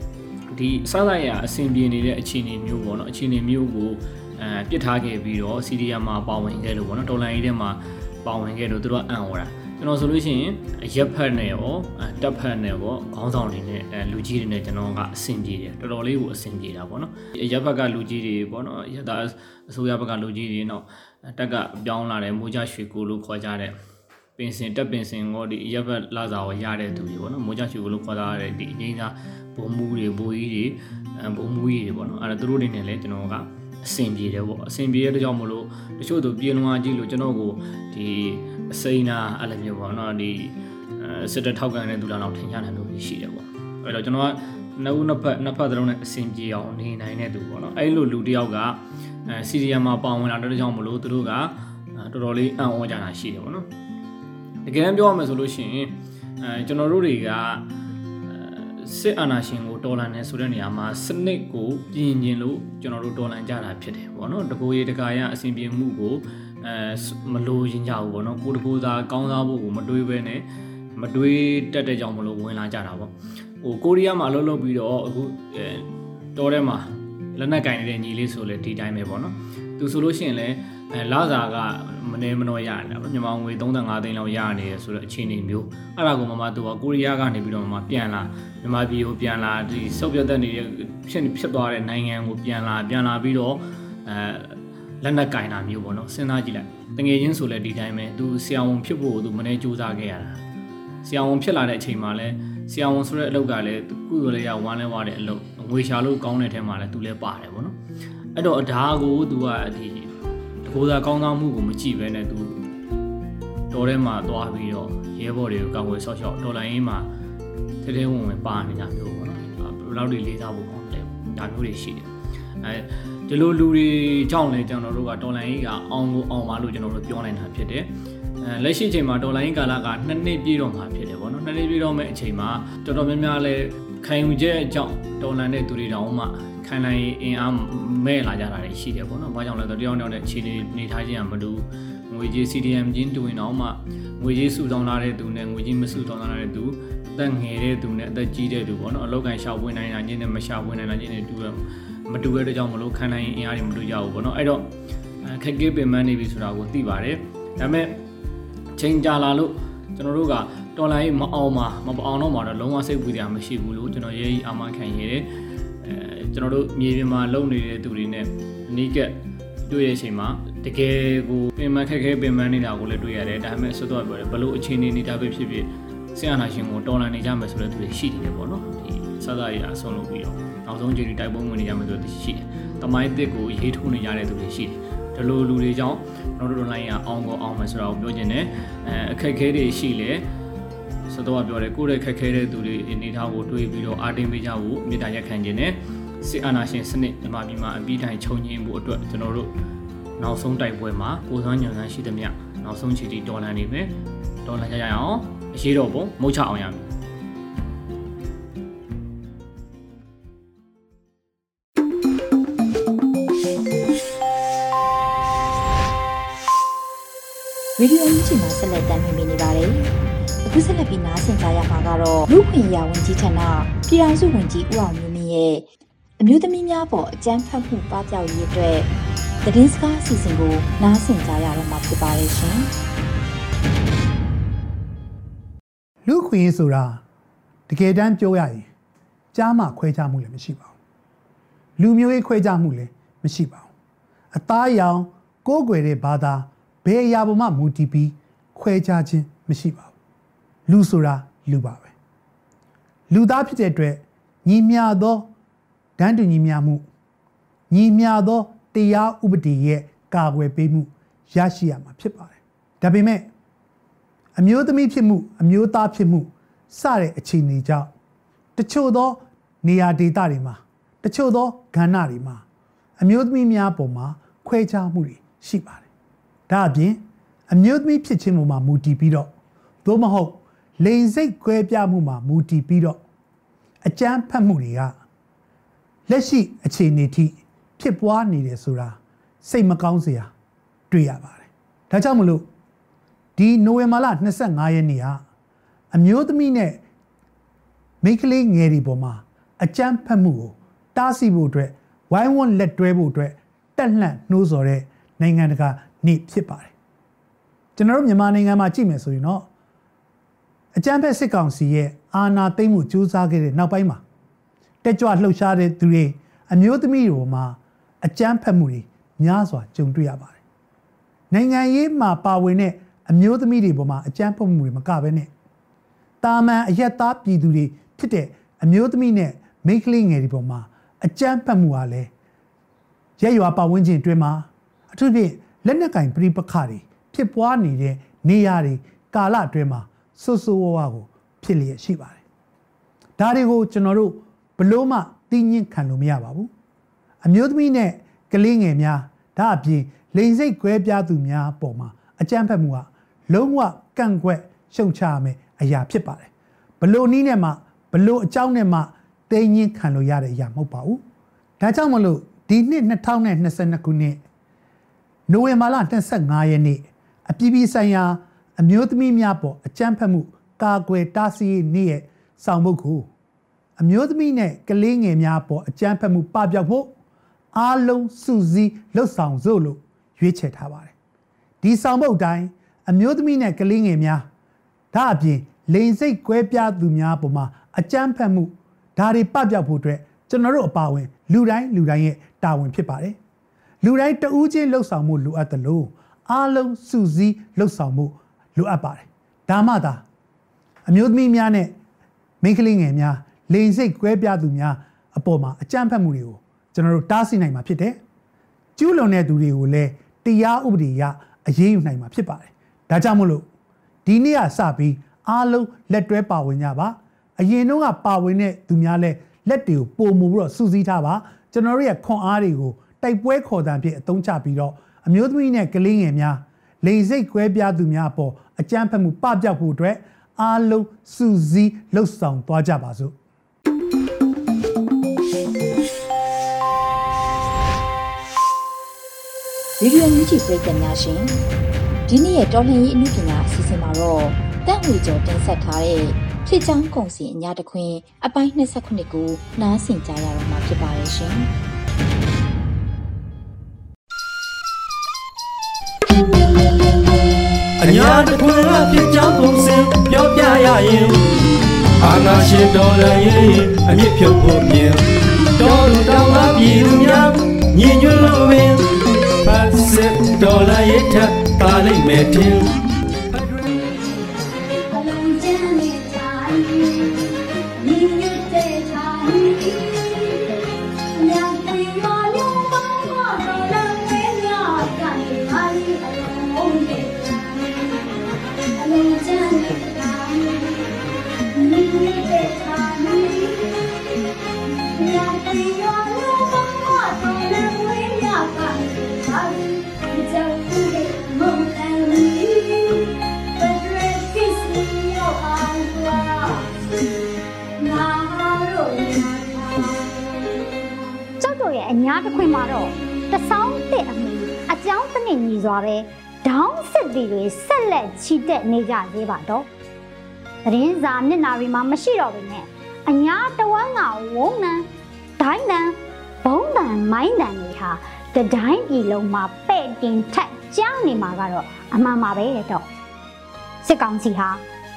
ဒီစသရအဆင်ပြေနေတဲ့အခြေအနေမျိုးပေါ့နော်အခြေအနေမျိုးကိုအဲပြစ်ထားခဲ့ပြီးတော့ CDM မှာပါဝင်ခဲ့လို့ပေါ့နော်တော်လန်ရေးထဲမှာပါဝင်ခဲ့လို့သူတို့ကအံ့ဩတာကျွန်တော်ဆိုလို့ရှိရင်ရက်ဖက်နဲ့ရောတက်ဖက်နဲ့ရောခေါင်းဆောင်တွေနဲ့လူကြီးတွေနဲ့ကျွန်တော်ကအဆင်ပြေတယ်တော်တော်လေးကိုအဆင်ပြေတာပေါ့နော်ရက်ဖက်ကလူကြီးတွေပေါ့နော်ရက်သားအစိုးရဘက်ကလူကြီးတွေတော့တက်ကပြောင်းလာတယ်မိုးကြရွှေကိုလို့ခေါ်ကြတဲ့ ပင်စင်တက်ပင်စင်ကိုဒီရက်ဖက်လာစာကိုရတဲ့သူတွေပေါ့နော်မိုးကြရွှေကိုလို့ခေါ်ကြတဲ့ဒီအငိမ့်သားဘုံမူတွေဘိုးကြီးတွေဘုံမူကြီးတွေပေါ့နော်အဲ့ဒါသူတို့တွေနဲ့လည်းကျွန်တော်ကအဆင်ပြေတယ်ပေါ့အဆင်ပြေတဲ့အတွက်ကြောင့်မလို့တချို့သူပြေလွန်အားကြီးလို့ကျွန်တော်ကိုဒီအစိမ်းနာအဲ့လိုမျိုးပေါ့နော်ဒီစစ်တပ်ထောက်ကန်တဲ့သူလာတော့ထင်ရှားတယ်လို့ရှိတယ်ပေါ့အဲ့တော့ကျွန်တော်ကနှစ်ဦးနှစ်ဖက်နှစ်ဖက်သလုံးနဲ့အဆင်ပြေအောင်နေနိုင်တဲ့သူပေါ့နော်အဲ့လိုလူတယောက်ကအဲစီရီယမ်မှာပါဝင်လာတဲ့ကြောင့်မလို့သူတို့ကအဲတော်တော်လေးအံ့ဩကြတာရှိတယ်ပေါ့နော် တကယ်တမ်းပြောရမယ်ဆိုလို့ရှိရင်အဲကျွန်တော်တို့တွေကစစ်အာဏာရှင်ကိုတော်လှန်နေဆိုတဲ့နေရာမှာစနစ်ကိုပြင်ကျင်လို့ကျွန်တော်တို့တော်လှန်ကြတာဖြစ်တယ်ပေါ့နော်တကူရေတကာရအစဉ်ပြေမှုကိုအဲမလိုရင်ကြဘူးပေါ့နော်ကိုတကူသာကောင်းစားဖို့ကိုမတွေးဘဲနဲ့မတွေးတက်တဲ့ကြောင့်မလို့ဝင်လာကြတာပေါ့ဟိုကိုရီးယားမှာအလုပ်လုပ်ပြီးတော့အခုအဲတော်ထဲမှာလက်နက်ကင်နေတဲ့ညီလေးဆိုလဲဒီတိုင်းပဲပေါ့နော် သူဆိုလို့ရှိရင်လည်းအဲလာစာကမနေမနှောရနေတာပေါ့မြန်မာငွေ35သိန်းလောက်ရနေရဆိုတော့အခြေအနေမျိုးအဲ့ဒါကိုမမသူကကိုရီးယားကနေပြီးတော့မမပြန်လာမြန်မာပြည်ကိုပြန်လာဒီစုပ်ပြတ်တဲ့နေတဲ့ဖြစ်ဖြစ်သွားတဲ့နိုင်ငံကိုပြန်လာပြန်လာပြီးတော့အဲလက်နက်ကင်တာမျိုးပေါ့နော်စဉ်းစားကြည့်လိုက်တငယ်ချင်းဆိုလဲဒီတိုင်းပဲသူဆရာဝန်ဖြစ်ဖို့သူမနေစူးစမ်းခဲ့ရတာဆရာဝန်ဖြစ်လာတဲ့အချိန်မှာလဲဆရာဝန်ဆိုတဲ့အလုပ်ကလည်းကုသိုလ်လေးရဝမ်းလဲဝါတဲ့အလုပ်ငွေရှာလို့ကောင်းတဲ့ထဲမှာလဲသူလဲပါတယ်ပေါ့နော် အဲ့တော့အဓာကိုသူကဒီတကိုးသားကောင်းဆောင်မှုကိုမကြည့်ဘဲနဲ့သူတော်ထဲမှာသွားပြီးတော့ရဲဘော်တွေကိုကောင်းဝယ်ဆော့ရှော့တော်လိုင်းရေးမှာထဲထဲဝင်ဝင်ပါနေတာမျိုးပေါ့နော်ဘယ်လောက်တွေလေးစားဖို့ကောင်းလဲဒါမျိုးတွေရှိတယ်အဲဒီလိုလူတွေကြောင့်လည်းကျွန်တော်တို့ကတော်လိုင်းရေးကအောင်ကိုအောင်ပါလို့ကျွန်တော်တို့ပြောနိုင်တာဖြစ်တယ်အဲလက်ရှိအချိန်မှာဒေါ်လာရင်းကာလကနှစ်နှစ်ပြည့်တော့မှာဖြစ်တယ်ဗောနော်နှစ်နှစ်ပြည့်တော့မဲ့အချိန်မှာတော်တော်များများလဲခံယူချက်အကြောင်းဒေါ်လာနဲ့သူတွေတောင်မှ ခံနိုင်အင်အားမဲ့လာကြတာတွေရှိတယ်ဗောနော်။ဘာကြောင့်လဲဆိုတော့တယောက်တယောက်နဲ့ခြေနေနေထားခြင်းကမတူငွေကြေး CDM ချင်းတူရင်တော့မှငွေကြေးစုဆောင်းလာတဲ့သူနဲ့ငွေကြေးမစုဆောင်းလာတဲ့သူအသက်ငယ်တဲ့သူနဲ့အသက်ကြီးတဲ့သူဗောနော်အလောက်ကန်ရှာဖွေနိုင်တာချင်းနဲ့မရှာဖွေနိုင်တာချင်းတွေတူရမတူတဲ့ကြောင့်မလို့ခံနိုင်အင်အားတွေမတူကြဘူးဗောနော်အဲ့တော့ခက်ခဲပင်ပန်းနေပြီဆိုတာကိုသိပါတယ်ဒါပေမဲ့ချိန်ကြာလာလို့ကျွန်တော်တို့ကတော်လိုင်းမအောင်မှာမအောင်တော့မှာတော့လုံးဝစိတ်ပူစရာမရှိဘူးလို့ကျွန်တော်ရေးအာမခံရတဲ့အဲ ကျွန်တော်တို့မြေပြင်မှာလုံနေတဲ့သူတွေနဲ့အနီးကပ်တွေ့ရတဲ့အချိန်မှာတကယ်ကိုပင်မခက်ခဲပင်မနေတာကိုလည်းတွေ့ရတယ်ဒါပေမဲ့ဆွတ်တော့ပြောတယ်ဘလို့အခြေအနေနေတာပဲဖြစ်ဖြစ်ဆရာနာရှင်ကိုတော်လန်နေကြမယ်ဆိုတဲ့သူတွေရှိတယ်ပေါ့နော်ဒီစသရအဆုံးလုပ်ပြီးတော့နောက်ဆုံးချိန်တိုက်ပွဲဝင်နေကြမယ်ဆိုတဲ့သူရှိတယ်တမိုင်းတစ်ကိုရေးထိုးနေကြတဲ့သူတွေရှိတယ်ဒီလိုလူတွေကြောင့်ကျွန်တော်တို့ line ကအောင်ကိုအောင်မယ်ဆိုတာကိုပြောချင်တယ်အဲအခက်ခဲတွေရှိလေစတော့ပြောတယ်ကိုယ့်ရဲ့ခက်ခဲတဲ့သူတွေအနေထားကိုတွေးပြီးတော့အာတင်ပေးကြဖို့မေတ္တာရက်ခံခြင်းနဲ့ စစ်အာဏာရှင်စနစ်မြန်မာပြည်မှာအပြီးတိုင်ချုပ်ငြိမ်းဖို့အတွက်ကျွန်တော်တို့နောက်ဆုံးတိုက်ပွဲမှာကိုစွမ်းညံစမ်းရှိသမျှနောက်ဆုံးချီတီဒေါ်လာနေမယ်ဒေါ်လာကြရအောင်အရေးတော်ပုံမုတ်ချအောင်ရမယ်ရေဒီယိုအန်ချီမှာဆက်လက်တင်ပြနေပါတယ်။အခုဆက်လက်ပြီးနားဆင်ကြရမှာကတော့လူခွင့်ရာဝန်ကြီးဌာနပြည်ထောင်စုဝန်ကြီးဦးအောင်မျိုးမင်းရဲ့ အမျိုးသမီးများပေါ်အကြမ်းဖက်မှုပပျောက်ရေးအတွက်သတင်းစကားအစီအစဉ်ကိုနားဆင်ကြရတော့မှာဖြစ်ပါတယ်ရှင်လူခွင့်ရေးဆိုတာတကယ်တမ်းပြောရရင်ကြားမှခွဲခြားမှုလည်းမရှိပါဘူးလူမျိုးရေးခွဲခြားမှုလည်းမရှိပါဘူးအသားရောင်ကိုးကွယ်တဲ့ဘာသာဘယ်အရာပေါ်မှမူတည်ပြီးခွဲခြားခြင်းမရှိပါဘူးလူဆိုတာလူပါပဲလူသားဖြစ်တဲ့အတွက်ညီမျှသော တန်းတူညီမျှမှုညီမျှသောတရားဥပဒေရဲ့ကာကွယ်ပေးမှုရရှိရမှာဖြစ်ပါတယ်ဒါပေမဲ့အမျိုးသမီးဖြစ်မှု အမျိုးသားဖြစ်မှုစတဲ့အခြေအနေကြောင့်တချို့သောနေရာဒေသတွေမှာတချို့သောကဏ္ဍတွေမှာအမျိုးသမီးများပေါ်မှာခွဲခြားမှုတွေရှိပါတယ်။ဒါအပြင်အမျိုးသမီးဖြစ်ခြင်းပေါ်မှာမူတည်ပြီးတော့သို့မဟုတ်လိန်စိတ်ခွဲပြားမှုမှာမူတည်ပြီးတော့အကြမ်းဖက်မှုတွေက လက်ရှိအခြေအနေထိဖြစ်ပွားနေတယ်ဆိုတာစိတ်မကောင်းစရာတွေ့ရပါတယ်။ဒါကြောင့်မလို့ဒီနိုဝင်ဘာလ25ရက်နေ့ဟာအမျိုးသမီးနဲ့မိန်းကလေးငယ်တွေပေါ်မှာအကြမ်းဖက်မှုကိုတားဆီးဖို့အတွက်ဝိုင်းဝန်းလက်တွဲဖို့အတွက်တက်လှန့်နှိုးဆော်တဲ့နိုင်ငံတကာနေ့ဖြစ်ပါတယ်ကျွန်တော်တို့မြန်မာနိုင်ငံမှာကြည့်မယ်ဆိုရင်တော့အကြမ်းဖက်စစ်ကောင်စီရဲ့အာဏာသိမ်းမှုကြိုးစားခဲ့တဲ့နောက်ပိုင်းမှာ တက်ကြွလှုပ်ရှားတဲ့သူတွေအမျိုးသမီးတွေပေါ်မှာအကြမ်းဖက်မှုတွေများစွာကြုံတွေ့ရပါတယ်နိုင်ငံရေးမှာပါဝင်တဲ့အမျိုးသမီးတွေပေါ်မှာအကြမ်းဖက်မှုတွေမကဘဲနဲ့တာမန်အရက်သားပြည်သူတွေဖြစ်တဲ့အမျိုးသမီးနဲ့မိန်းကလေးငယ်တွေပေါ်မှာအကြမ်းဖက်မှုဟာလည်းရဲရွာပတ်ဝန်းကျင်အတွင်းမှာအထူးဖြင့်လက်နက်ကင်ပြိပခတွေဖြစ်ပွားနေတဲ့နေရာတွေကာလအတွင်းမှာဆွဆူဝဝကိုဖြစ်လျက်ရှိပါတယ်။ဒါတွေကိုကျွန်တော်တို့ ဘလို့မှသိညှင်းခံလို့မရပါဘူး။အမျိုးသမီးနဲ့ကလေးငယ်များဒါအပြင်လိန်စိတ်ကွဲပြားသူများအပေါ်မှာအကြမ်းဖက်မှုကလုံးဝကန့်ကွက်ရှုံချရမယ်အရာဖြစ်ပါတယ်ဘလို့နီးနဲ့မှဘလို့အကြောင်းနဲ့မှသိငင်းခံလို့ရတဲ့အရာမဟုတ်ပါဘူးဒါကြောင့်မလို့ဒီနှစ်2022ခုနှစ်နိုဝင်ဘာလ25ရက်နေ့အပြည်ပြည်ဆိုင်ရာအမျိုးသမီးများပေါ်အကြမ်းဖက်မှုကာကွယ်တားဆီးရေးနေ့ရဲ့ဆောင်ပုဒ်ကို အမျိုးသမီးနဲ့ကလေးငယ်များပေါ်အကြမ်းဖက်မှုပပျောက်ဖို့အားလုံးစုစည်းလှုပ်ဆောင်စို့လို့ရွေးချယ်ထားပါတယ်ဒီဆောင်ပုဒ်တိုင်းအမျိုးသမီးနဲ့ကလေးငယ်များဒါအပြင်လိန်စိတ်ကွဲပြားသူများပေါ်မှာအကြမ်းဖက်မှုဒါတွေပပျောက်ဖို့အတွက်ကျွန်တော်တို့အပါအဝင်လူတိုင်းလူတိုင်းရဲ့တာဝန်ဖြစ်ပါတယ်လူတိုင်းတဦးချင်းလှုပ်ဆောင်မှုလိုအပ်တယ်လို့အားလုံးစုစည်းလှုပ်ဆောင်မှုလိုအပ်ပါတယ်ဒါမှသာအမျိုးသမီးများနဲ့မိန်းကလေးငယ်များ လိန်စိတ်ကွဲပြားသူများအပေါ်မှာအကြမ်းဖက်မှုတွေကိုကျွန်တော်တို့တားဆီးနိုင်မှာဖြစ်တယ်ကျူးလွန်တဲ့သူတွေကိုလည်းတရားဥပဒေအရအရေးယူနိုင်မှာဖြစ်ပါတယ်ဒါကြောင့်မို့လို့ဒီနေ့ကစပြီးအားလုံးလက်တွဲပါဝင်ကြပါအရင်တော့ကပါဝင်တဲ့သူများလဲလက်တွေကိုပုံမှုပြီးတော့စူးစီးထားပါကျွန်တော်တို့ရဲ့ခွန်အားတွေကိုတိုက်ပွဲခေါ်တံဖြစ်အသုံးချပြီးတော့အမျိုးသမီးနဲ့ကလေးငယ်များလိန်စိတ်ကွဲပြားသူများအပေါ်အကြမ်းဖက်မှုပပျောက်ဖို့အတွက်အားလုံးစူးစီးလှုပ်ဆောင်သွားကြပါစို့ ရေဒီယိုမြူးချီပရိသတ်များရှင်ဒီနေ့ရဲ့တော်လှန်ရေးအမှုပညာအစီအစဉ်မှာတော့တန့်ဝေကျော်တင်ဆက်ထားတဲ့ဖြစ်ချောင်းကုံစီအညာတခွင်အပိုင်း29ကိုနားဆင်ကြရတော့မှာဖြစ်ပါရဲ့ရှင်အညာတခွင်ကဖြစ်ကြောင်းပုံစံပြောပြရရင်အာနာရှင်တော်လည်းရင်အမြင့်ဖြုတ်ဖို့မြင်တော်လူတောင်းသားပြည်သူများညီညွတ်လို့ပင်ဖတ် စစ်တော်လည်းရထပ်ပါလိမ့်မယ်ထင် ညာတစ်ခွင်မှာတော့တဆောင်းတဲ့အမီအကြောင်းတစ်နှစ်ညီစွာပဲဒေါင်းစစ်တီတွေဆက်လက်ချီတက်နေကြသေးပါတော့သတင်းစာမျက်နှာတွေမှာမရှိတော့ဘဲနဲ့အညာတဝမ်းကဝုံနံဒိုင်းနံဘုံတန်မိုင်းတန်တွေဟာတတိုင်းပြည်လုံးမှာပဲ့တင်ထက်ကြားနေမှာကတော့အမှန်ပါပဲတော့စစ်ကောင်စီဟာ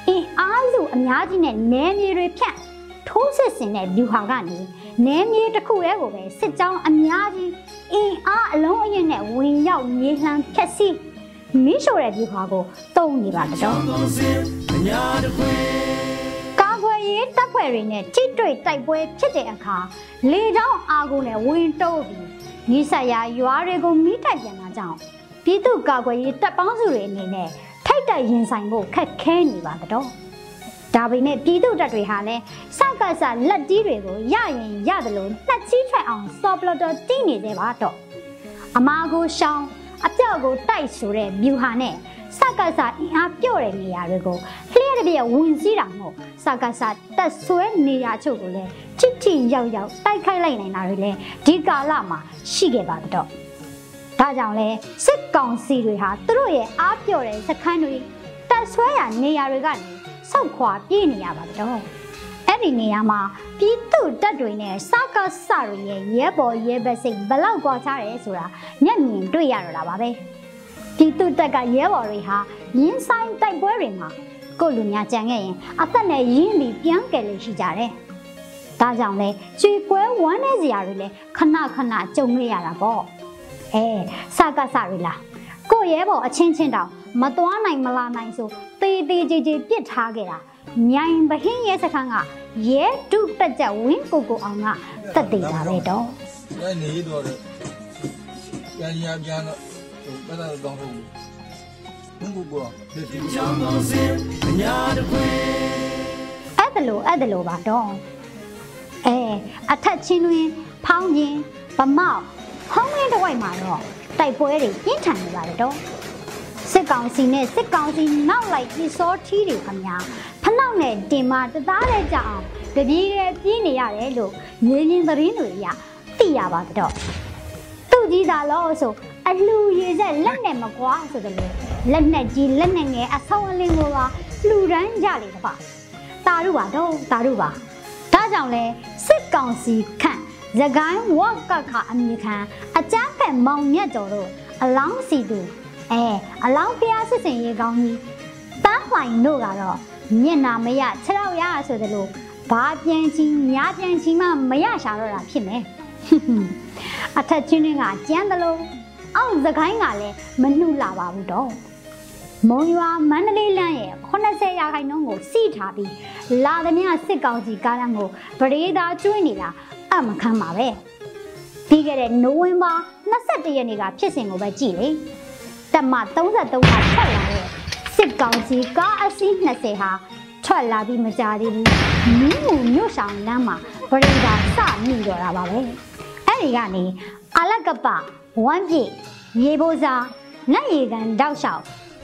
အင်အားစုအများကြီးနဲ့နယ်မြေတွေဖြန့်ထိုးစစ်ဆင်တဲ့လူဟာကနေ နယ်မြေတစ်ခုတည်းကိုပဲစစ်ကြောင်းအများကြီးအင်အားအလုံးအရင်နဲ့ဝင်ရောက်မြေလှမ်းဖျက်ဆီးမိရှို့တဲ့ဒီဟာကိုတုံးနေပါတော့ပုံစံအညာတခွင်ကာကွယ်ရေးတပ်ဖွဲ့တွေနဲ့ထိတွေ့တိုက်ပွဲဖြစ်တဲ့အခါလေကြောင်းအာကိုနဲ့ဝင်တုံးပြီးနိဆက်ရာရွာတွေကိုမိတိုက်ပြန်တာကြောင့်ပြည်သူ့ကာကွယ်ရေးတပ်ပေါင်းစုတွေအနေနဲ့ထိုက်တိုက်ရင်ဆိုင်ဖို့ခက်ခဲနေပါတော့ ဒါပေမဲ့ပြည်သူတပ်တွေဟာလည်းစကစလက်တီးတွေကိုရရင်ရတယ်လို့နှက်ချီးထွက်အောင်စော်ပလတော်တီးနေသေးပါတော့အမာကိုရှောင်းအပြောက်ကိုတိုက်ဆိုတဲ့မြူဟာနဲ့စကစအင်အားပြော့တဲ့နေရာတွေကိုလျှက်တစ်ပြက်ဝင်စည်းတာမို့စကစတက်ဆွဲနေရာချုပ်ကိုလည်းချစ်ချစ်ရောက်ရောက်တိုက်ခိုက်လိုက်နိုင်တာတွေလည်းဒီကာလမှာရှိခဲ့ပါတော့ဒါကြောင့်လဲစစ်ကောင်စီတွေဟာသူတို့ရဲ့အားပြော့တဲ့စခန်းတွေတက်ဆွဲရာနေရာတွေကနေ ဆောက်ခွာပြေးနေရပါတော့အဲ့ဒီနေရာမှာပြည်သူတပ်တွေနဲ့စကားစတွေရဲ့ရဲဘော်ရဲဘက်စိတ်ဘလောက်ကွာခြားတယ်ဆိုတာမျက်မြင်တွေ့ရတော့တာပါပဲပြည်သူတပ်ကရဲဘော်တွေဟာရင်းဆိုင်တိုက်ပွဲတွေမှာကိုယ့်လူများကြံခဲ့ရင်အသက်နဲ့ရင်းပြီးပြန်ကယ်လို့ရှိကြတယ်ဒါကြောင့်လဲချွေကွဲဝမ်းနေစရာတွေလည်းခဏခဏကြုံရရတာပေါ့အဲစကားစတွေလားကိုယ့်ရဲဘော်အချင်းချင်းတောင် မသွားနိုင်မလာနိုင်ဆိုတေးသေးကြီးကြီးပြစ်ထားခဲ့တာမြိုင်ဘဟင်းရဲစခန်းကရဲဒုတက်ကြဝင်းကိုကိုအောင်ကတက်တည်တာပဲတော့အဲ့နေတော့လေပြန်ရပြန်တော့ဘယ်တော့တော့ဟုတ်ဘူးဘုံကောဒီဒီကြောင်းပုံစံအညာတခွင်အဲ့ဒါလို့အဲ့ဒါလို့ပါတော့အဲအထက်ချင်းတွင်ဖောင်းခြင်းဗမောက်ဟောင်းရင်းတစ်ဝိုက်မှာတော့တတိုက်ပွဲတွေပြင်းထန်နေပါတယ်တော့စစ် ကောင်စီနဲ့စစ်ကောင်စီနောက်လိုက်ပြီးစောထီးတွေခမညာဖနောက်နဲ့တင်မတသားတဲ့ကြအောင်တပြေးရဲ့ပြင်းနေရတယ်လို့မြေရင်သတင်းတွေရသိရပါတော့သူ့ကြီးသာလို့ဆိုအလှူရည်ဆက်လက်နဲ့မကွာဆိုတယ်လို့လက်နဲ့ကြီးလက်နဲ့ငယ်အဆောင်အလင်းကိုပါလှူဒန်းကြလေတပါတာတို့ပါတော့တာတို့ပါဒါကြောင့်လဲစစ်ကောင်စီခန့်ရကိုင်းဝက်ကခအမိခံအကြမ်းဖက်မောင်မြတ်တော်တို့အလောင်းစီသူ အဲအလောင်းဖျားစစ်စင်ရေးကောင်းကြီးတန်းလှိုင်တို့ကတော့မျက်နာမရခြေတော့ရဆိုတယ်လို့ဘာပြန်ချီညာပြန်ချီမှမရရှာတော့တာဖြစ်မယ်အထက်ချင်းကကြမ်းတယ်လို့အောက်သခိုင်းကလည်းမနှုလာပါဘူးတော့မုံရွာမန္တလေးလမ်းရဲ့80ရာခိုင်နှုန်းကိုစီထားပြီးလာသမျှစစ်ကောင်စီကားလမ်းကိုပရိသာကျွေးနေတာအမခံပါပဲပြီးခဲ့တဲ့နိုဝင်ဘာ22ရက်နေ့ကဖြစ်စဉ်ကိုပဲကြည့်လေ တက်မ33ကထွက်လာတဲ့စစ်ကောင်စီကားအစီး20ဟာထွက်လာပြီးမကြသေးဘူးမင်းမှုမြို့ဆောင်လမ်းမှာပရိသာစမိတော့တာပါပဲအဲ့ဒီကနေအလကပဝမ်းပြည့်ရေဘိုးစားနတ်ရေကန်တောက်လျှောက်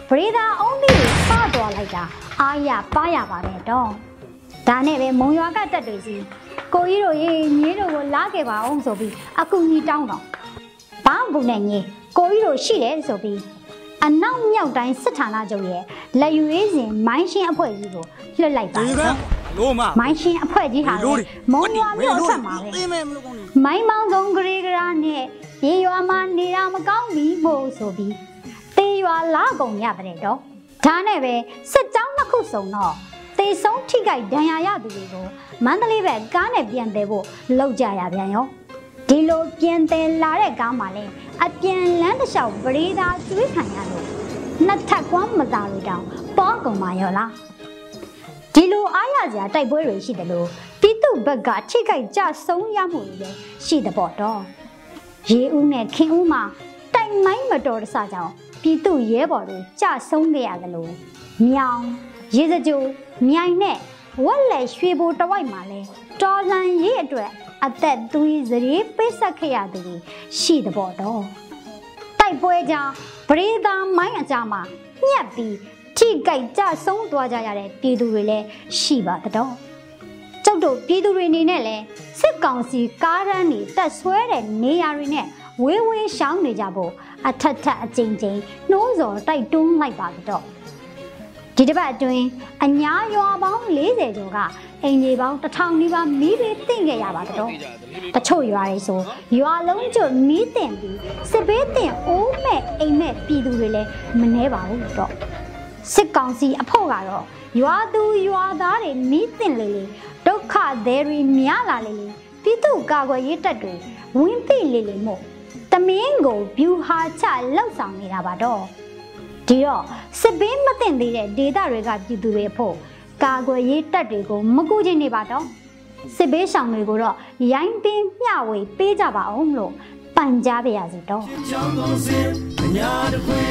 ပရိသာအုံးပြီးစတော်လိုက်တာအာရပါရပါပဲတော့ဒါနဲ့ပဲမုံရွာကတက်တွေစီကိုကြီးတို့ရေညီတို့ကိုလာခဲ့ပါအောင်ဆိုပြီးအကူကြီးတောင်းတော့ဘာမှဘူးနဲ့ညီကိုကြီးတို့ရှိတယ်ဆိုပြီး အနောက်မြောက်တိုင်းစစ်ဌာနချုပ်ရဲ့လက်ယူရေးစဉ်မိုင်းရှင်းအဖွဲ့ကြီးကိုလွှတ်လိုက်ပါတော့လို့မမိုင်းရှင်းအဖွဲ့ကြီးဟာလေမုံရွာမြို့အဆက်မှာပဲအေးမဲမလို့ကောင်းနေမိုင်းမောင်းဆုံးဂရေဂရာနဲ့ရေရွာမှာနေတာမကောင်းဘူးမို့ဆိုပြီးတေရွာလာကုန်ရတယ်တော့ဒါနဲ့ပဲစစ်ကြောင်းနှစ်ခုစုံတော့တေဆုံးထိခိုက်ဒဏ်ရာရသူတွေကိုမန္တလေးဘက်ကားနဲ့ပြန်တယ်ဖို့လောက်ကြရပြန်ရော ဒီလိုပြန်တယ်လာတဲ့ကားမှာလဲအပြန်လန်းတစ်လျှောက်ပရိသာကျွေးခံရလို့နှစ်ထပ်ကွမ်းမသာလို့တောင်ပေါ်ကုန်ပါရောလားဒီလိုအားရစရာတိုက်ပွဲတွေရှိတယ်လို့ပြည်သူဘက်ကထိခိုက်ကြဆုံးရမှုတွေလည်းရှိတဲ့ပေါ့တော့ရေဦးနဲ့ခင်ဦးမှာတိုင်မိုင်းမတော်တဆကြောင့်ပြည်သူရဲဘော်တွေကြဆုံးခဲ့ရတယ်လို့မြောင်ရေစကြိုမြိုင်နဲ့ဝက်လက်ရွှေဘိုတဝိုက်မှာလဲ တော်လန်ရေးအတွက်အသက်သွေးစရေပိတ်ဆက်ခဲ့ရသူတွေရှိတဲ့ပေါ့တော့တိုက်ပွဲကြောင့်ပရိသာမိုင်းအကြမှာညက်ပြီးထိကြိုက်ကြဆုံးသွားကြရတဲ့ပြည်သူတွေလည်းရှိပါတော့ကျုပ်တို့ပြည်သူတွေအနေနဲ့လည်းစစ်ကောင်စီကားရန်တွေတက်ဆွဲတဲ့နေရာတွေနဲ့ဝေးဝေးရှောင်းနေကြဖို့အထက်ထက်အကြိမ်ကြိမ်နှိုးစော်တိုက်တွန်းလိုက်ပါတော့ ဒီတစ်ပတ်အတွင်းအညာရွာပေါင်း40ကျော်ကအင်ဂျီပေါင်း1000နီးပါးမီးပေးတင့်ခဲ့ရပါတော့တချို့ရွာတွေဆိုရွာလုံးကျွတ်မီးတင်ပြီးစစ်ဘေးတင်အိုးမဲ့အိမ်မဲ့ပြည်သူတွေလည်းမနှဲပါဘူးတော့စစ်ကောင်စီအဖို့ကတော့ရွာသူရွာသားတွေမီးတင်လေလေဒုက္ခသည်တွေများလာလေလေပြည်သူကာကွယ်ရေးတပ်တွေဝင်းပိလေလေမို့တမင်းကိုဗျူဟာချလှုပ်ဆောင်နေတာပါတော့ ဒီတော့စစ်ဘေးမတင်သေးတဲ့ဒေသတွေကပြည်သူတွေအဖို့ကာကွယ်ရေးတပ်တွေကိုမကူချင်နေပါတော့စစ်ဘေးဆောင်တွေကိုတော့ရိုင်းပင်းမျှဝေပေးကြပါအောင်လို့ပန်ကြားပါရစေတော့ချောင်းကောင်းစင်အညာတခွေ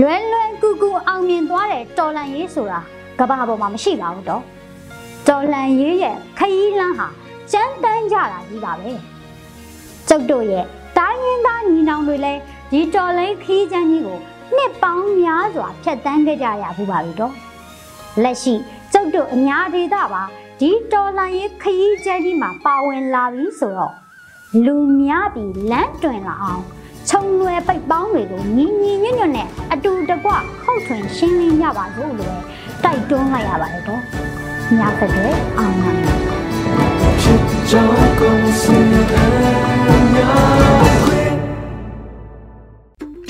လွယ်လွယ်ကူကူအောင်မြင်သွားတဲ့တော်လန်ရေးဆိုတာကမ္ဘာပေါ်မှာမရှိပါဘူးတော့တော်လန်ရေးရဲ့ခရီးလမ်းဟာကြမ်းတမ်းကြတာကြီးပါပဲကျုပ်တို့ရဲ့တိုင်းရင်းသားညီနောင်တွေလည်းဒီတော်လိုင်းခရီးချမ်းကြီးကို နှစ်ပေါင်းများစွာဖြတ်တန်းခဲ့ကြရဘူးပါပြီတော့လက်ရှိကျုပ်တို့အညာဒေသပါဒီတော်လန်ရေးခရီးချမ်းကြီးမှာပါဝင်လာပြီဆိုတော့လူများပြီးလမ်းတွင်လာအောင်ခြုံလွယ်ပိတ်ပေါင်းတွေကိုညီညီညွတ်ညွတ်နဲ့အတူတကွခုတ်ထွင်ရှင်းလင်းကြပါစို့လို့ပဲတိုက်တွန်းလိုက်ရပါတယ်တော့ညစတဲ့အောင်ပါမယ်ချစ်ချောင်းကောင်းစင်အညာတခွေ